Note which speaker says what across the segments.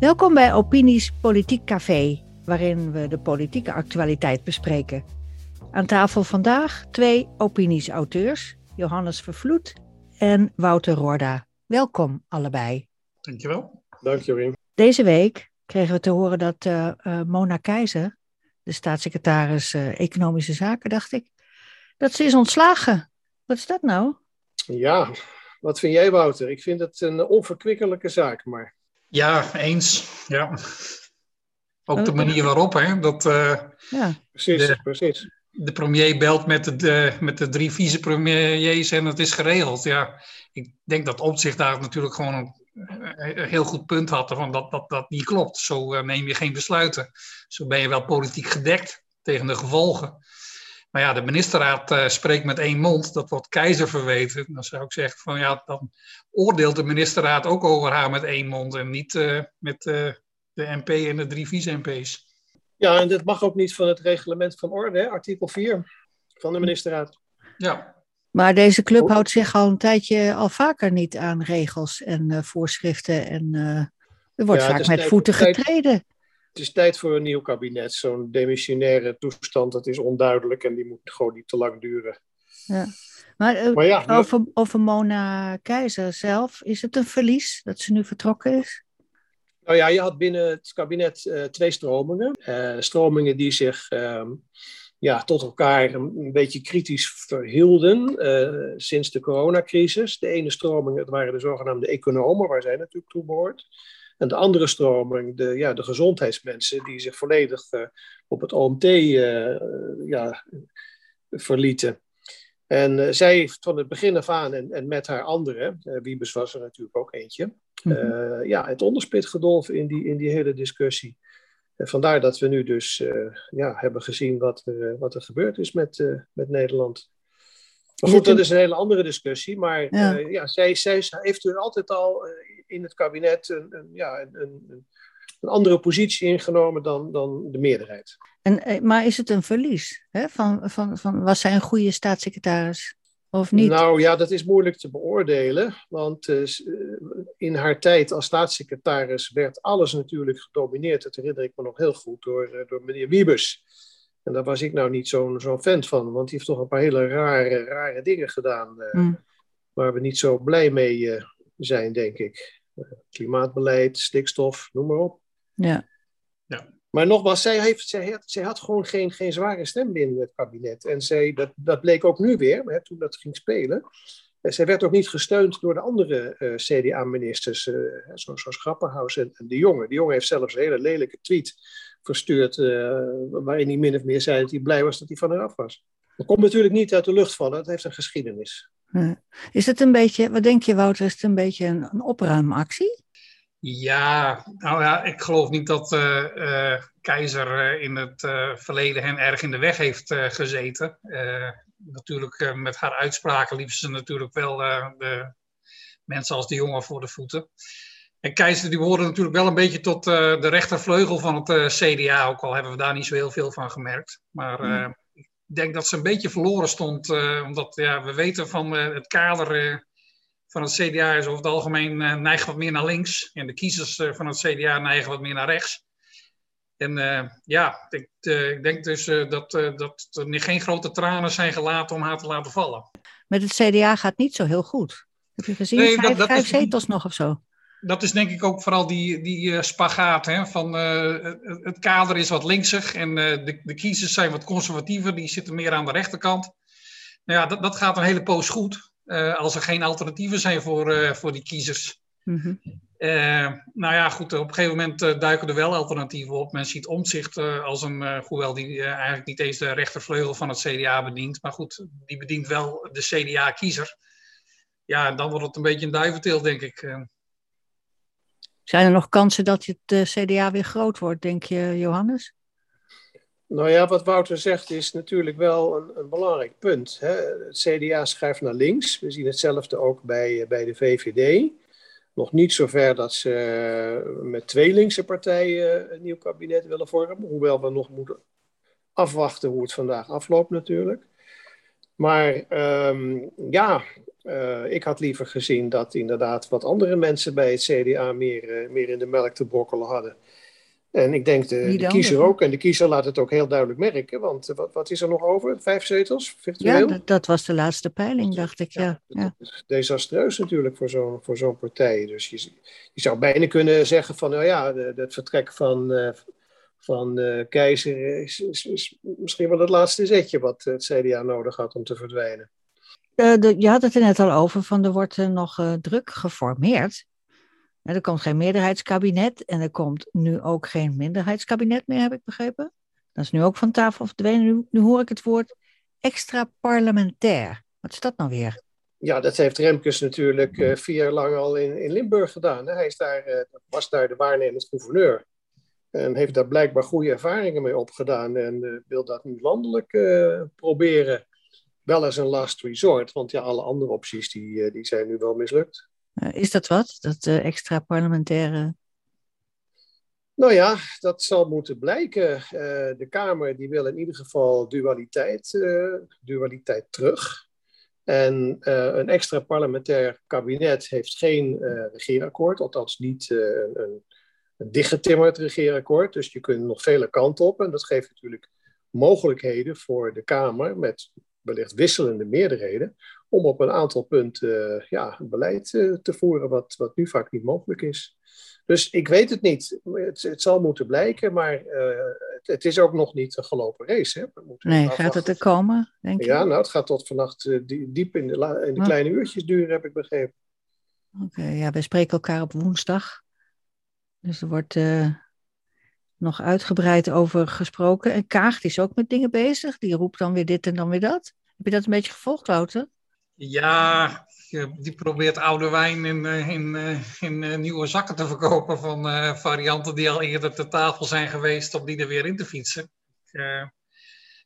Speaker 1: Welkom bij Opinies Politiek Café, waarin we de politieke actualiteit bespreken. Aan tafel vandaag twee opinies-auteurs, Johannes Vervloed en Wouter Rorda. Welkom allebei.
Speaker 2: Dankjewel.
Speaker 3: Dank Jorien.
Speaker 1: Deze week kregen we te horen dat uh, uh, Mona Keizer, de staatssecretaris uh, Economische Zaken, dacht ik, dat ze is ontslagen. Wat is dat nou?
Speaker 3: Ja, wat vind jij Wouter? Ik vind het een onverkwikkelijke zaak, maar...
Speaker 2: Ja, eens. Ja. Ook de manier waarop, hè? Dat,
Speaker 1: ja.
Speaker 3: Precies,
Speaker 2: de,
Speaker 3: precies.
Speaker 2: De premier belt met de, de, met de drie vicepremiers en het is geregeld. Ja, ik denk dat Omtzigt daar natuurlijk gewoon een een heel goed punt had van dat dat, dat niet klopt. Zo uh, neem je geen besluiten. Zo ben je wel politiek gedekt tegen de gevolgen. Maar ja, de ministerraad uh, spreekt met één mond. Dat wordt keizer verweten. Dan zou ik zeggen van ja, dan oordeelt de ministerraad ook over haar met één mond. En niet uh, met de MP en de drie vice-MP's.
Speaker 3: Ja, en dat mag ook niet van het reglement van orde, hè? artikel 4 van de ministerraad.
Speaker 2: Ja,
Speaker 1: maar deze club houdt zich al een tijdje al vaker niet aan regels en uh, voorschriften. En uh, er wordt ja, vaak met voeten getreden.
Speaker 3: Het is tijd voor een nieuw kabinet. Zo'n demissionaire toestand, dat is onduidelijk en die moet gewoon niet te lang duren.
Speaker 1: Ja. Maar, maar ja, over, over Mona Keizer zelf, is het een verlies dat ze nu vertrokken is?
Speaker 3: Nou ja, je had binnen het kabinet twee stromingen. stromingen die zich ja, tot elkaar een, beetje kritisch verhielden sinds de coronacrisis. De ene stroming, het waren de zogenaamde economen, waar zij natuurlijk toe behoort. En de andere stroming, de, ja, de gezondheidsmensen, die zich volledig uh, op het OMT uh, ja, verlieten. En zij heeft van het begin af aan, en, en met haar anderen, Wiebes was er natuurlijk ook eentje, mm-hmm. ja, het onderspit gedolven in die, in die hele discussie. En vandaar dat we nu dus uh, ja, hebben gezien wat er, uh, wat er gebeurd is met, uh, met Nederland. Maar goed, dat is een hele andere discussie. Maar ja. ja zij, zij heeft er altijd al in het kabinet een, een ja, een, een, een, andere positie ingenomen dan, dan de meerderheid.
Speaker 1: En, maar is het een verlies? Hè? Van, van, van, was zij een goede staatssecretaris? Of niet?
Speaker 3: Nou ja, dat is moeilijk te beoordelen. Want uh, in haar tijd als staatssecretaris werd alles natuurlijk gedomineerd. Dat herinner ik me nog heel goed door, uh, door meneer Wiebes. En daar was ik nou niet zo'n zo'n fan van. Want die heeft toch een paar hele rare, rare dingen gedaan. Uh, mm. Waar we niet zo blij mee zijn, denk ik. Klimaatbeleid, stikstof, noem maar op.
Speaker 1: Ja.
Speaker 3: ja. Maar nogmaals, zij, heeft, zij, had, zij had gewoon geen, geen zware stem binnen het kabinet. En zij, dat, dat bleek ook nu weer, hè, toen dat ging spelen. En zij werd ook niet gesteund door de andere uh, CDA-ministers, uh, zoals, zoals Grapperhaus en, en, De Jonge. De Jonge heeft zelfs een hele lelijke tweet verstuurd, uh, waarin hij min of meer zei dat hij blij was dat hij van eraf was. Dat komt natuurlijk niet uit de lucht vallen, het heeft een geschiedenis.
Speaker 1: Is het een beetje, wat denk je Wouter, is het een beetje een, een opruimactie?
Speaker 2: Ja, nou ja, ik geloof niet dat uh, uh, Keizer uh, in het verleden hen erg in de weg heeft gezeten. natuurlijk, met haar uitspraken liep ze natuurlijk wel de mensen als de jongen voor de voeten. En Keizer die behoorde natuurlijk wel een beetje tot de rechtervleugel van het CDA, ook al hebben we daar niet zo heel veel van gemerkt. Maar mm. Ik denk dat ze een beetje verloren stond, omdat ja, we weten van het kader van het CDA is over het algemeen neigen wat meer naar links. En de kiezers van het CDA neigen wat meer naar rechts. En uh, ja, ik, ik, denk dus dat, dat er geen grote tranen zijn gelaten om haar te laten vallen.
Speaker 1: Met het CDA gaat niet zo heel goed. Heb je gezien? Nee, vijf, dat, dat vijf is, zetels nog of zo.
Speaker 2: Dat is denk ik ook vooral die, die spagaat. Hè, van, het kader is wat linksig en de, de kiezers zijn wat conservatiever. Die zitten meer aan de rechterkant. Nou ja, dat, dat gaat een hele poos goed. Als er geen alternatieven zijn voor, voor die kiezers. Mm -hmm. uh, nou ja, goed, op een gegeven moment duiken er wel alternatieven op. Men ziet omzicht als een, hoewel die eigenlijk niet eens de rechtervleugel van het CDA bedient. Maar goed, die bedient wel de CDA-kiezer. Ja, dan wordt het een beetje een duiventil, denk ik.
Speaker 1: Zijn er nog kansen dat het CDA weer groot wordt, denk je, Johannes?
Speaker 3: Nou ja, wat Wouter zegt is natuurlijk wel een, een belangrijk punt. Hè. Het CDA schuift naar links. We zien hetzelfde ook bij, eh, bij de VVD. Nog niet zover dat ze eh, met twee linkse partijen een nieuw kabinet willen vormen. Hoewel we nog moeten afwachten hoe het vandaag afloopt natuurlijk. Maar ehm, ja, uh, ik had liever gezien dat inderdaad wat andere mensen bij het CDA meer, uh, meer in de melk te brokkelen hadden. En ik denk de, de kiezer ook. En de kiezer laat het ook heel duidelijk merken. Want wat, wat is er nog over? Vijf zetels virtueel?
Speaker 1: Ja, dat, dat was de laatste peiling, dacht ik. Ja, ja.
Speaker 3: is desastreus natuurlijk voor zo'n voor zo'n partij. Dus je, je zou bijna kunnen zeggen van... Nou ja, het vertrek van, van uh, Keizer is, is, is, misschien wel het laatste zetje... wat het CDA nodig had om te verdwijnen.
Speaker 1: Uh, de, je had het er net al over, van er wordt nog druk geformeerd. Er komt geen meerderheidskabinet en er komt nu ook geen minderheidskabinet meer, heb ik begrepen. Dat is nu ook van tafel verdwenen. Nu, nu hoor ik het woord extra parlementair. Wat is dat nou weer?
Speaker 3: Ja, dat heeft Remkes natuurlijk uh, vier jaar lang al in, in Limburg gedaan. Hè. Hij is daar, uh, was daar de waarnemend gouverneur. En heeft daar blijkbaar goede ervaringen mee opgedaan. En uh, wil dat nu landelijk proberen. Wel als een last resort. Want ja, alle andere opties die, die zijn nu wel mislukt.
Speaker 1: Eh, is dat wat, dat extra parlementaire?
Speaker 3: Nou ja, dat zal moeten blijken. Uh, de Kamer die wil in ieder geval dualiteit, dualiteit terug. En een extra parlementair kabinet heeft geen regeerakkoord, althans niet een dichtgetimmerd regeerakkoord. Dus je kunt nog vele kanten op. En dat geeft natuurlijk mogelijkheden voor de Kamer met wellicht wisselende meerderheden om op een aantal punten uh, ja, beleid uh, te voeren, wat, wat nu vaak niet mogelijk is. Dus ik weet het niet. Het, het zal moeten blijken, maar uh, het, het, is ook nog niet een gelopen race. Hè.
Speaker 1: nee, gaat het er komen, denk?
Speaker 3: Ja, nou, het gaat tot vannacht diep in de, in de kleine uurtjes duren, heb ik begrepen.
Speaker 1: Oké, okay, ja, wij spreken elkaar op woensdag. Dus er wordt nog uitgebreid over gesproken. En Kaag is ook met dingen bezig. Die roept dan weer dit en dan weer dat. Heb je dat een beetje gevolgd, Wouter?
Speaker 2: Ja, die probeert oude wijn in, eh, in, eh, in, eh, nieuwe zakken te verkopen van varianten die al eerder ter tafel zijn geweest, om die er weer in te fietsen.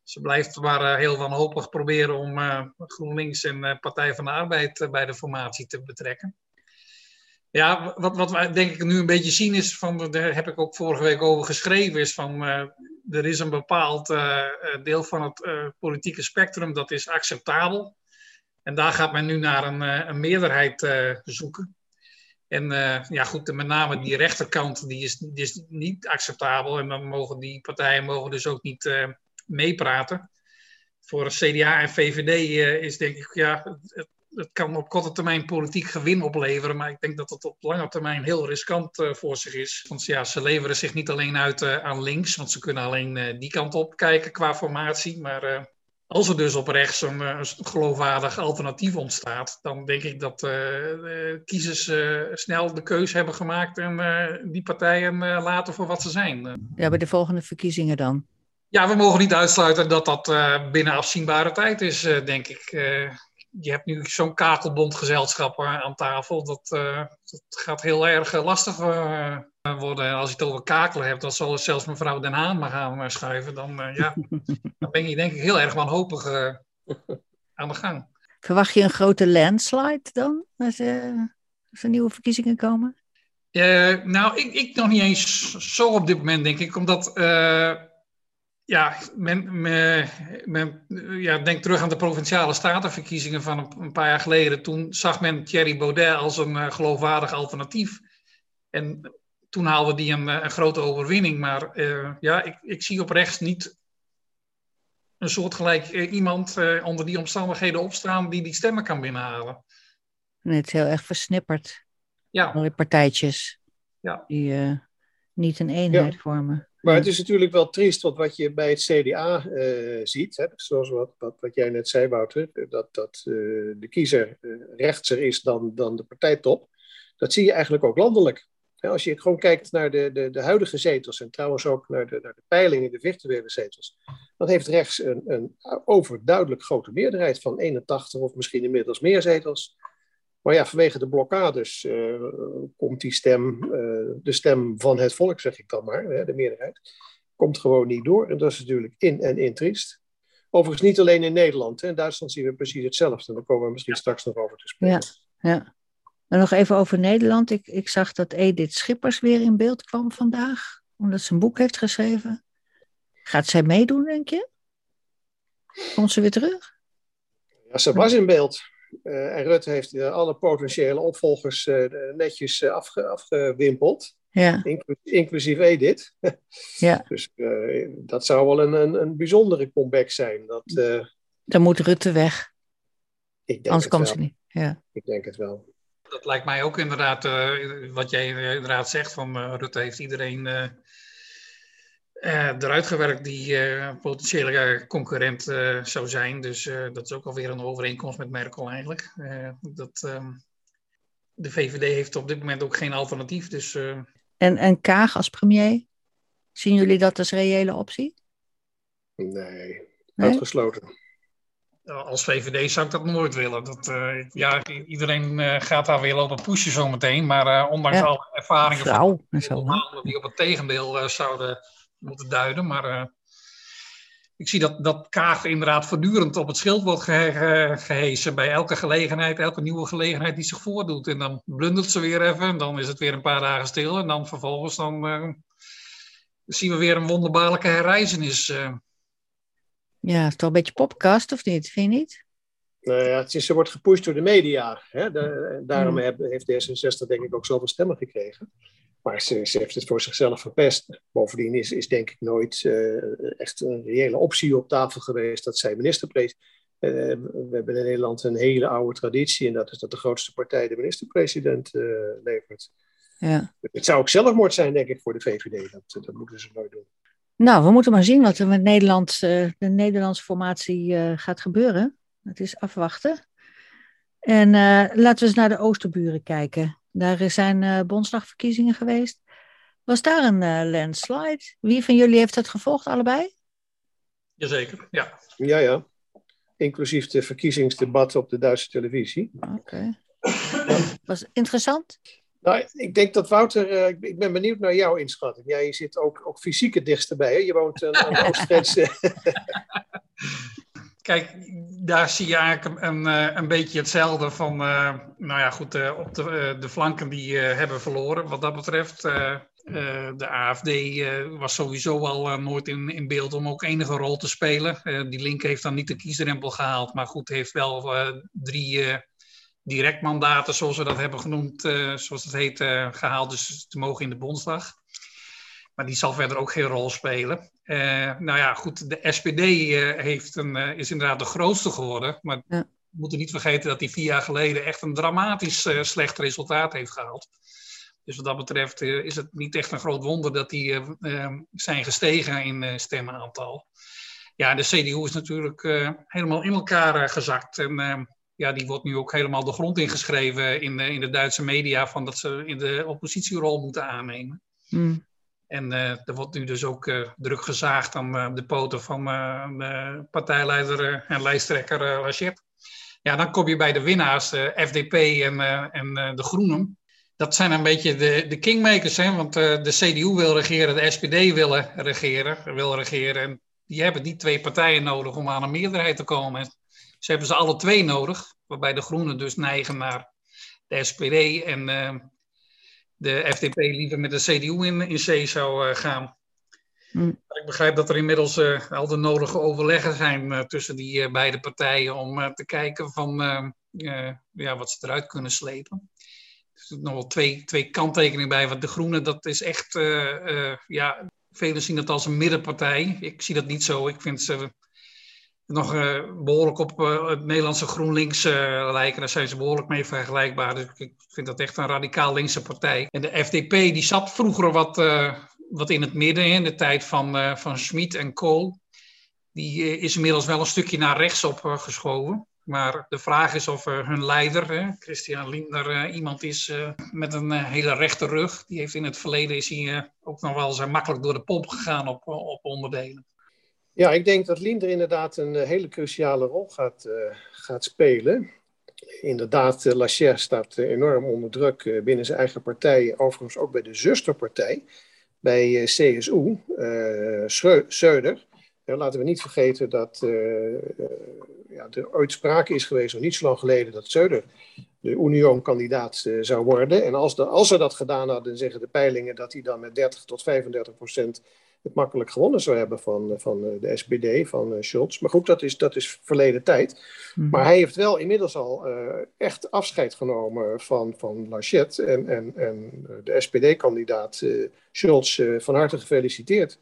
Speaker 2: ze blijft maar heel wanhopig proberen om GroenLinks en Partij van de Arbeid bij de formatie te betrekken. Ja, wat, wat we denk ik nu een beetje zien is, van, daar heb ik ook vorige week over geschreven, is van er is een bepaald deel van het politieke spectrum dat is acceptabel en daar gaat men nu naar een, eh, een meerderheid zoeken. En ja, goed, met name die rechterkant, die is, niet acceptabel. En dan mogen die partijen mogen dus ook niet meepraten. Voor CDA en VVD is denk ik, ja, het, kan op korte termijn politiek gewin opleveren. Maar ik denk dat het op lange termijn heel riskant voor zich is. Want ja, ze leveren zich niet alleen uit aan links, want ze kunnen alleen die kant op kijken qua formatie. Maar als er dus op rechts een, eh, een geloofwaardig alternatief ontstaat, dan denk ik dat uh, kiezers snel de keus hebben gemaakt en die partijen laten voor wat ze zijn.
Speaker 1: Ja, bij de volgende verkiezingen dan?
Speaker 2: Ja, we mogen niet uitsluiten dat dat binnen afzienbare tijd is, denk ik je hebt nu zo'n kakelbondgezelschap aan tafel. Dat, dat gaat heel erg lastig worden. En als je het over kakelen hebt, dan zal zelfs mevrouw Den Haan maar gaan schuiven. Dan, ja, dan ben je denk ik heel erg wanhopig aan de gang.
Speaker 1: Verwacht je een grote landslide dan, als, als er nieuwe verkiezingen komen?
Speaker 2: nou, ik, ik nog niet eens zo op dit moment, denk ik. Omdat ja, men, men, men, ja, denk terug aan de provinciale statenverkiezingen van een, een, paar jaar geleden. Toen zag men Thierry Baudet als een uh, geloofwaardig alternatief. En toen haalde die een, eh, een grote overwinning. Maar uh, ja, ik, ik, zie op rechts niet een soortgelijk uh, iemand onder die omstandigheden opstaan die die stemmen kan binnenhalen.
Speaker 1: Nee, het is heel erg versnipperd.
Speaker 2: Ja.
Speaker 1: Allerlei partijtjes
Speaker 2: ja.
Speaker 1: die niet een eenheid ja. vormen.
Speaker 3: Maar het is natuurlijk wel triest, want wat je bij het CDA uh, ziet, hè, zoals wat, wat, wat, jij net zei, Wouter, dat, dat uh, de kiezer uh, rechtser is dan, dan de partijtop, dat zie je eigenlijk ook landelijk. als je gewoon kijkt naar de, de, de huidige zetels en trouwens ook naar de, naar de peilingen, de virtuele zetels, dan heeft rechts een, een overduidelijk grote meerderheid van 81 of misschien inmiddels meer zetels. Maar ja, vanwege de blokkades uh, komt die stem, uh, de stem van het volk, zeg ik dan maar, hè, de meerderheid, komt gewoon niet door. En dat is natuurlijk in en in triest. Overigens niet alleen in Nederland. Hè. In Duitsland zien we precies hetzelfde. Daar komen we misschien straks nog over te spreken.
Speaker 1: Ja, ja. En nog even over Nederland. Ik, ik zag dat Edith Schippers weer in beeld kwam vandaag. Omdat ze een boek heeft geschreven. Gaat zij meedoen, denk je? Komt ze weer terug?
Speaker 3: Ja, ze was in beeld. En Rutte heeft alle potentiële opvolgers netjes afge afgewimpeld. Ja. inclusief Edith. ja. Dus dat zou wel een, een, een bijzondere comeback zijn. Dat,
Speaker 1: Dan moet Rutte weg. Ik denk Anders komt ze niet. Ja.
Speaker 3: Ik denk het wel
Speaker 2: dat lijkt mij ook inderdaad, uh, wat jij inderdaad zegt, van uh, Rutte heeft iedereen uh, eruit gewerkt die potentiële concurrent zou zijn. Dus dat is ook alweer een overeenkomst met Merkel eigenlijk. dat, ehm, de VVD heeft op dit moment ook geen alternatief. Dus,
Speaker 1: en, en Kaag als premier, zien jullie dat als reële optie?
Speaker 3: Nee, nee? uitgesloten
Speaker 2: als VVD zou ik dat nooit willen. Dat, uh, ja, iedereen uh, gaat daar weer lopen pushen zometeen. Maar uh, ondanks ja. alle ervaringen
Speaker 1: Vrouw,
Speaker 2: van zo, die op het tegendeel zouden moeten duiden. Maar ik zie dat, dat Kaag inderdaad voortdurend op het schild wordt ge gehesen. Bij elke gelegenheid, elke nieuwe gelegenheid die zich voordoet. En dan blundert ze weer even. En dan is het weer een paar dagen stil. En dan vervolgens dan, zien we weer een wonderbaarlijke herreizenis.
Speaker 1: Ja, het is toch een beetje popcast, of niet? Vind je niet?
Speaker 3: Nou ja, het is, ze wordt gepusht door de media. Hè? De, daarom hmm. heeft D66 denk ik ook zoveel stemmen gekregen. Maar ze, ze, heeft het voor zichzelf verpest. Bovendien is, is denk ik nooit uh, echt een reële optie op tafel geweest dat zij minister-president. Uh, we hebben in Nederland een hele oude traditie en dat is dat de grootste partij de minister-president uh, levert. Ja. Het zou ook zelfmoord zijn, denk ik, voor de VVD. Dat, dat moeten ze nooit doen.
Speaker 1: Nou, we moeten maar zien wat er met Nederland, de Nederlandse formatie gaat gebeuren. Het is afwachten. En laten we eens naar de Oosterburen kijken. Daar zijn bondsdagverkiezingen geweest. Was daar een landslide? Wie van jullie heeft dat gevolgd, allebei?
Speaker 2: Jazeker, ja.
Speaker 3: Ja, ja. Inclusief de verkiezingsdebat op de Duitse televisie.
Speaker 1: Oké. Okay. Was interessant?
Speaker 3: Nou, ik denk dat Wouter, uh, ik ben benieuwd naar jouw inschatting. Jij zit ook, ook fysiek het dichtst bij. Hè? Je woont uh, aan de oostgrens.
Speaker 2: Kijk, daar zie je eigenlijk een, een eh, beetje hetzelfde van, nou ja, goed, op de, de flanken die hebben verloren. Wat dat betreft, de AFD was sowieso al nooit in, in beeld om ook enige rol te spelen. die link heeft dan niet de kiesdrempel gehaald, maar goed, heeft wel drie directmandaten, zoals we dat hebben genoemd, zoals het heet, gehaald. Dus te mogen in de Bondsdag. Maar die zal verder ook geen rol spelen. Uh, nou ja, goed, de SPD heeft een, is inderdaad de grootste geworden. Maar ja. we moeten niet vergeten dat die vier jaar geleden echt een dramatisch slecht resultaat heeft gehaald. Dus wat dat betreft is het niet echt een groot wonder dat die zijn gestegen in stemmenaantal. Ja, de CDU is natuurlijk helemaal in elkaar gezakt. En ja, die wordt nu ook helemaal de grond ingeschreven in de, in de Duitse media van dat ze in de oppositierol moeten aannemen. Hmm. En uh, er wordt nu dus ook uh, druk gezaagd aan uh, de poten van de partijleider en lijsttrekker Lachette. Ja, dan kom je bij de winnaars, FDP en, en de Groenen. Dat zijn een beetje de, de kingmakers, hè? want de CDU wil regeren, de SPD wil regeren, wil regeren. En die hebben die twee partijen nodig om aan een meerderheid te komen. Ze hebben ze alle twee nodig, waarbij de Groenen dus neigen naar de SPD en uh, de FDP liever met de CDU in, in C zou uh, gaan. Mm. Ik begrijp dat er inmiddels uh, al de nodige overleggen zijn tussen die beide partijen om te kijken van ja, wat ze eruit kunnen slepen. Er zitten nog wel twee, twee kanttekeningen bij. Want de Groenen, dat is echt, ja, velen zien dat als een middenpartij. Ik zie dat niet zo. Ik vind ze nog uh, behoorlijk op uh, het Nederlandse GroenLinks uh, lijken. Daar zijn ze behoorlijk mee vergelijkbaar. Dus ik vind dat echt een radicaal linkse partij. En de FDP die zat vroeger wat, wat in het midden in de tijd van, van Schmid en Kool. Die is inmiddels wel een stukje naar rechts op geschoven. Maar de vraag is of hun leider, Christian Lindner, iemand is met een hele rechte rug. Die heeft in het verleden is hij, ook nog wel eens makkelijk door de pomp gegaan op, op onderdelen.
Speaker 3: Ja, ik denk dat Linder inderdaad een eh, hele cruciale rol gaat, uh, gaat spelen. Inderdaad, uh, Lacher staat enorm onder druk binnen zijn eigen partij, overigens ook bij de zusterpartij, bij CSU, Söder. laten we niet vergeten dat ja, er ooit sprake is geweest, nog niet zo lang geleden, dat Söder de Union-kandidaat zou worden. En als, de, als ze dat gedaan hadden, zeggen de peilingen dat hij dan met 30 tot 35 procent het makkelijk gewonnen zou hebben van, van de SPD, van Schulz. Maar goed, dat is, dat is verleden tijd. Mhm. Maar hij heeft wel inmiddels al echt afscheid genomen van, van. En, en, en de SPD-kandidaat Schulz van harte gefeliciteerd.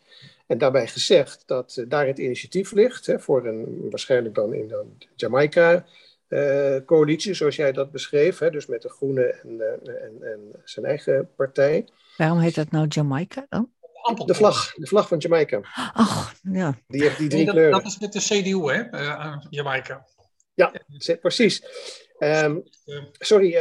Speaker 3: En daarbij gezegd dat daar het initiatief ligt hè, voor een waarschijnlijk dan in de Jamaica uh, coalitie, zoals jij dat beschreef. Hè, dus met de Groenen en, uh, en, en, zijn eigen partij.
Speaker 1: Waarom heet dat nou Jamaica dan?
Speaker 3: De vlag, de vlag van Jamaica.
Speaker 1: Ach, ja.
Speaker 3: Die heeft die drie
Speaker 2: dat,
Speaker 3: kleuren.
Speaker 2: Dat is met de CDU, hè? Uh, Jamaica.
Speaker 3: Ja, precies. Um, sorry,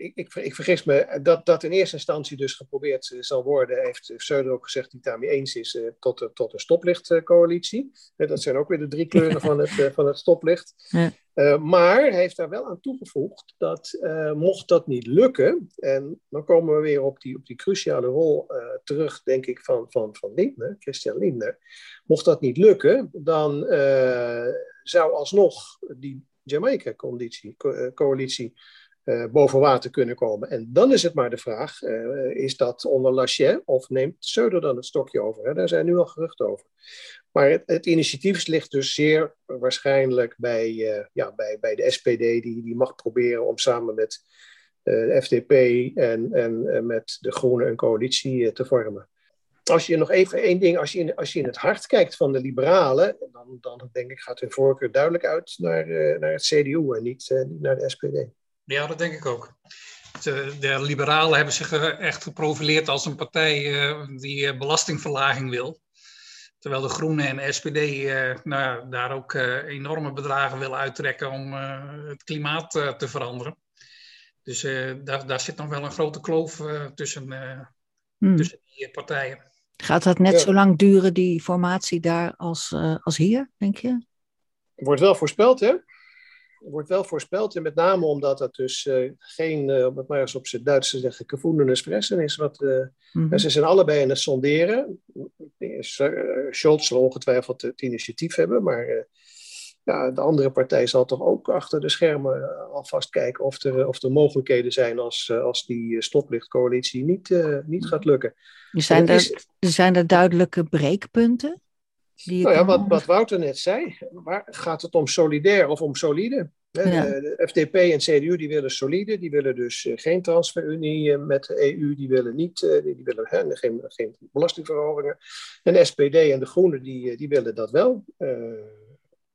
Speaker 3: ik, ik, ik, vergis me, dat, dat in eerste instantie dus geprobeerd zal worden, heeft Söder ook gezegd, die daarmee eens is, uh, tot, tot een stoplichtcoalitie. Uh, dat zijn ook weer de drie kleuren van het, van het stoplicht. Ja. maar hij heeft daar wel aan toegevoegd dat mocht dat niet lukken, en dan komen we weer op die, op die cruciale rol terug, denk ik, van, van, van Lindner, Christian Lindner. Mocht dat niet lukken, dan zou alsnog die Jamaica-coalitie coalitie, uh, boven water kunnen komen. En dan is het maar de vraag, uh, is dat onder Lachet of neemt Söder dan het stokje over? Hè? Daar zijn nu al geruchten over. Maar het, het, initiatief ligt dus zeer waarschijnlijk bij, uh, ja, bij, bij de SPD, die, die mag proberen om samen met de FDP en, en met de Groenen een coalitie te vormen. Als je nog even één ding, als je, in, als je in het hart kijkt van de liberalen, dan, dan denk ik gaat hun voorkeur duidelijk uit naar, naar het CDU en niet naar de SPD.
Speaker 2: Ja, dat denk ik ook. De, de, liberalen hebben zich echt geprofileerd als een partij uh, die uh, belastingverlaging wil. Terwijl de Groenen en de SPD uh, nou, daar ook enorme bedragen willen uittrekken om het klimaat te veranderen. Dus daar, daar zit nog wel een grote kloof tussen, hmm. tussen die partijen.
Speaker 1: Gaat dat net zo lang duren, die formatie daar, als, als hier, denk je?
Speaker 3: Wordt wel voorspeld, hè? Wordt wel voorspeld. En met name omdat dat dus uh, geen, uh, om het maar eens op zijn Duits te zeggen, gevoelende fressen is. Wat, uh, mm-hmm. Ze zijn allebei aan het sonderen. Scholz zal ongetwijfeld het initiatief hebben, maar ja, de andere partij zal toch ook achter de schermen alvast kijken of er, of er mogelijkheden zijn als, als die stoplichtcoalitie niet, niet gaat lukken.
Speaker 1: Zijn er, is, zijn er duidelijke breekpunten?
Speaker 3: Nou ja, wat, wat Wouter net zei, waar gaat het om solidair of om solide? Ja. De, de, FDP en CDU die willen solide, die willen dus uh, geen transferunie uh, met de EU, die willen, niet, uh, die, willen geen, geen belastingverhogingen. En de SPD en de Groenen die, die willen dat wel.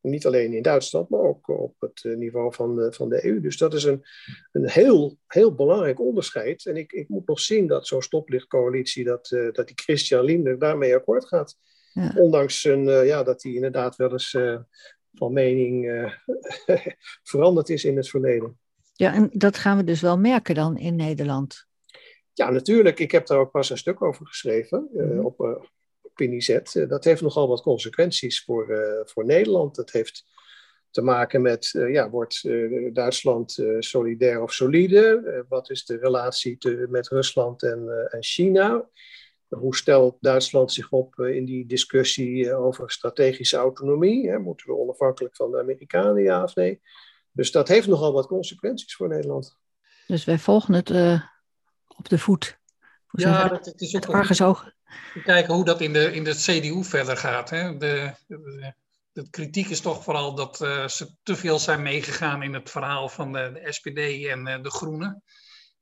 Speaker 3: niet alleen in Duitsland, maar ook op het niveau van, van de EU. Dus dat is een, een heel, heel belangrijk onderscheid. En ik, ik moet nog zien dat zo'n stoplichtcoalitie, dat, dat die Christian Lindner daarmee akkoord gaat. Ja. Ondanks een, uh, ja, dat hij inderdaad wel eens uh, van mening uh, veranderd is in het verleden.
Speaker 1: Ja, en dat gaan we dus wel merken dan in Nederland.
Speaker 3: Ja, natuurlijk. Ik heb daar ook pas een stuk over geschreven mm. op Opiniezet. dat heeft nogal wat consequenties voor, voor Nederland. Dat heeft te maken met, ja, wordt Duitsland solidair of solide? wat is de relatie te, met Rusland en, en China? Hoe stelt Duitsland zich op eh, in die discussie eh, over strategische autonomie? Moeten we onafhankelijk van de Amerikanen, ja of nee? Dus dat heeft nogal wat consequenties voor Nederland.
Speaker 1: Dus wij volgen het uh, op de voet.
Speaker 2: Hoe ja, dat, het is ook
Speaker 1: argusoog.
Speaker 2: Kijken hoe dat in de, in de CDU verder gaat. Hè? De, de, de kritiek is toch vooral dat uh, ze te veel zijn meegegaan in het verhaal van de, de SPD en uh, de Groenen.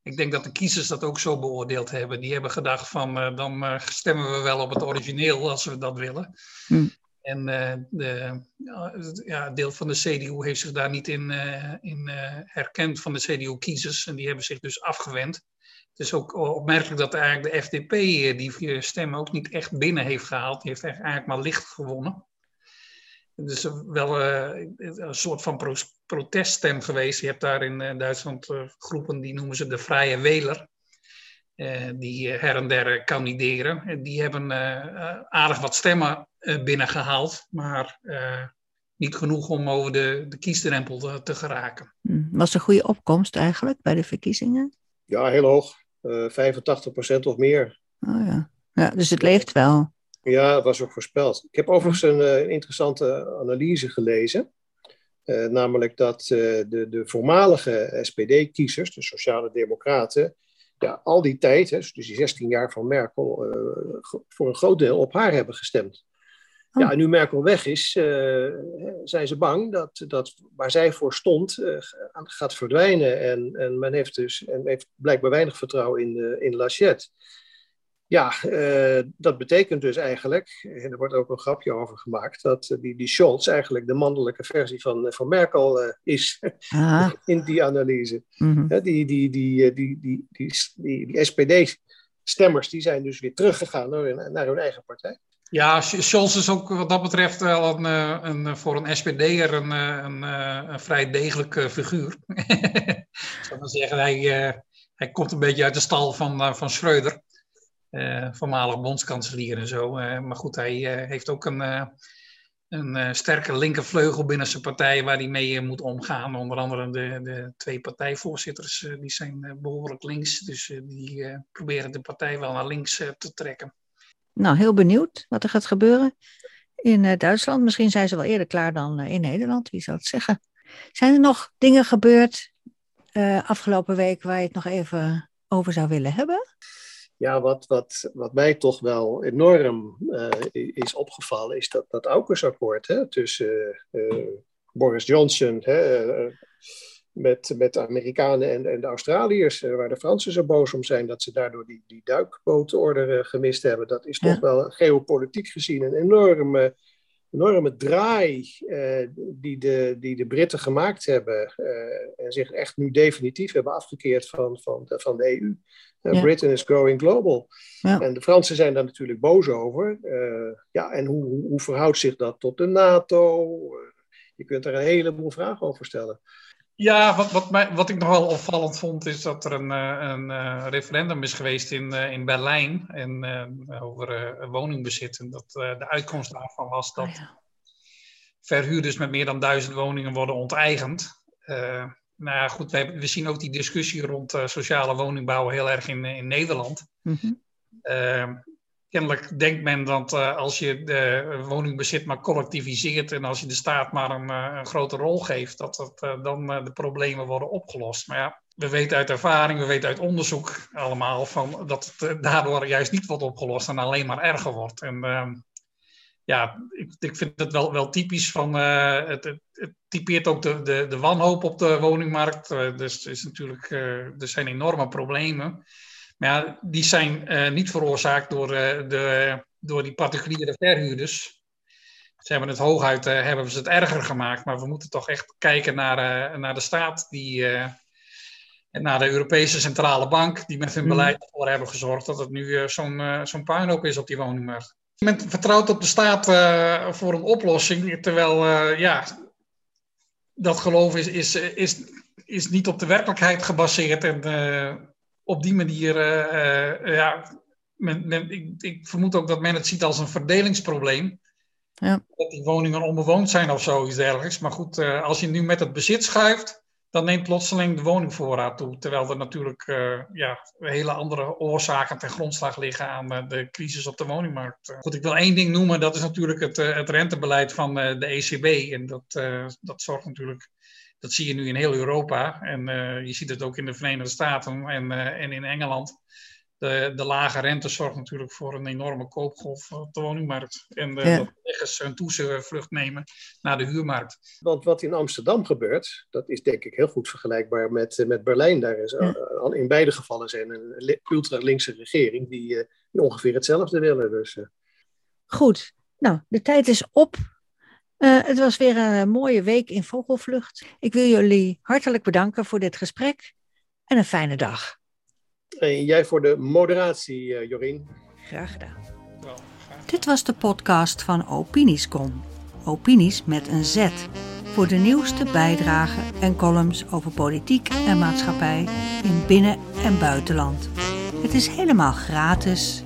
Speaker 2: Ik denk dat de kiezers dat ook zo beoordeeld hebben. Die hebben gedacht van uh, dan uh, stemmen we wel op het origineel als we dat willen. Hm. En uh, de, ja, deel van de CDU heeft zich daar niet in, in herkend van de CDU-kiezers. En die hebben zich dus afgewend. Het is ook opmerkelijk dat eigenlijk de FDP die stemmen ook niet echt binnen heeft gehaald. Die heeft eigenlijk maar licht gewonnen. Het is wel uh, een soort van pro proteststem geweest. Je hebt daar in uh, Duitsland uh, groepen, die noemen ze de Vrije Wähler. die her en der kandideren. En die hebben aardig wat stemmen binnengehaald, maar niet genoeg om over de, de kiesdrempel te, te geraken.
Speaker 1: Hm. Was er een goede opkomst eigenlijk bij de verkiezingen?
Speaker 3: Ja, heel hoog. 85% of meer.
Speaker 1: Oh ja. ja, dus het leeft wel.
Speaker 3: Ja, dat was ook voorspeld. Ik heb overigens een, eh, een interessante analyse gelezen. Uh, namelijk dat uh, de, de voormalige SPD-kiezers, de Sociale Democraten, ja, al die tijd, hè, dus die 16 jaar van Merkel, voor een groot deel op haar hebben gestemd. Oh. Ja, en nu Merkel weg is, zijn ze bang dat, dat waar zij voor stond gaat verdwijnen. En, en men heeft dus en heeft blijkbaar weinig vertrouwen in, in Lachette. Ja, uh, dat betekent dus eigenlijk, en er wordt ook een grapje over gemaakt, dat uh, die, die Scholz eigenlijk de mannelijke versie van, uh, van Merkel is in die analyse. Mm -hmm. die, die, die, die, die, die, die, die SPD-stemmers die zijn dus weer teruggegaan naar hun, naar hun eigen partij.
Speaker 2: Ja, Scholz is ook wat dat betreft wel een, een, voor een SPD'er een, een, een, vrij degelijke figuur. Ik zou maar zeggen, hij, hij komt een beetje uit de stal van, van Schreuder. Uh, voormalig bondskanselier en zo. Uh, maar goed, hij uh, heeft ook een, een sterke linkervleugel binnen zijn partij waar hij mee moet omgaan. Onder andere de, de twee partijvoorzitters, die zijn behoorlijk links. Dus die proberen de partij wel naar links te trekken.
Speaker 1: Nou, heel benieuwd wat er gaat gebeuren in Duitsland. Misschien zijn ze wel eerder klaar dan in Nederland, wie zou het zeggen. Zijn er nog dingen gebeurd afgelopen week waar je het nog even over zou willen hebben?
Speaker 3: Ja, wat, wat, wat mij toch wel enorm uh, is opgevallen, is dat, dat AUKUS-akkoord hè, tussen uh, Boris Johnson hè, uh, met, met de Amerikanen en, en de Australiërs, waar de Fransen zo boos om zijn dat ze daardoor die, die duikbootorder gemist hebben. Dat is toch wel geopolitiek gezien een enorme, enorme draai die, de, die de Britten gemaakt hebben en zich echt nu definitief hebben afgekeerd van, van, de, van de EU. Uh, Britain is going global. Ja. En de Fransen zijn daar natuurlijk boos over. Ja, en hoe, hoe, hoe, verhoudt zich dat tot de NATO? Je kunt er een heleboel vragen over stellen.
Speaker 2: Ja, wat, wat, mij, wat ik nog wel opvallend vond, is dat er een, een referendum is geweest in, in Berlijn en, over woningbezit. En dat de uitkomst daarvan was dat oh, ja. verhuurders met meer dan duizend woningen worden onteigend nou ja, goed, we, we, zien ook die discussie rond sociale woningbouw heel erg in, in Nederland. Mm -hmm. Kennelijk denkt men dat uh, als je de woningbezit maar collectiviseert en als je de staat maar een, eh, een grote rol geeft, dat, dat dan de problemen worden opgelost. Maar ja, we weten uit ervaring, we weten uit onderzoek allemaal van dat het daardoor juist niet wordt opgelost en alleen maar erger wordt. En ehm, ja, ik, ik vind het wel, wel typisch van. Het, het, het, typeert ook de, de, de wanhoop op de woningmarkt. Dus is natuurlijk, er zijn enorme problemen. Maar ja, die zijn niet veroorzaakt door, de, door die particuliere verhuurders. Ze hebben het hooguit hebben ze het erger gemaakt. Maar we moeten toch echt kijken naar, naar de staat die. en naar de Europese Centrale Bank, die met hun mhm. beleid ervoor hebben gezorgd dat het nu zo'n zo'n puinhoop is op die woningmarkt. Men vertrouwt op de staat uh, voor een oplossing, terwijl ja, dat geloof is, is, is, is niet op de werkelijkheid gebaseerd. En op die manier, ja, men, men, ik, ik, vermoed ook dat men het ziet als een verdelingsprobleem. Ja. Dat die woningen onbewoond zijn of zoiets dergelijks. Maar goed, als je nu met het bezit schuift, dan neemt plotseling de woningvoorraad toe. Terwijl er natuurlijk uh, ja, hele andere oorzaken ten grondslag liggen aan uh, de crisis op de woningmarkt. Goed, ik wil één ding noemen, dat is natuurlijk het, uh, het rentebeleid van de ECB. En dat, dat zorgt natuurlijk, dat zie je nu in heel Europa. En je ziet het ook in de Verenigde Staten en, en in Engeland de, de lage rente zorgt natuurlijk voor een enorme koopgolf op de woningmarkt. En uh, ja. dat beleggers een toezevlucht nemen naar de huurmarkt.
Speaker 3: Want wat in Amsterdam gebeurt, dat is denk ik heel goed vergelijkbaar met, eh, met Berlijn. Daar is ja. uh, in beide gevallen zijn een ultra-linkse regering die, die, ongeveer hetzelfde willen. Dus,
Speaker 1: Goed, nou, de tijd is op. het was weer een mooie week in Vogelvlucht. Ik wil jullie hartelijk bedanken voor dit gesprek en een fijne dag.
Speaker 3: En jij voor de moderatie, uh, Jorien.
Speaker 1: Graag gedaan. Dit was de podcast van Opiniescom. Opinies met een Z. Voor de nieuwste bijdragen en columns over politiek en maatschappij in binnen- en buitenland. Het is helemaal gratis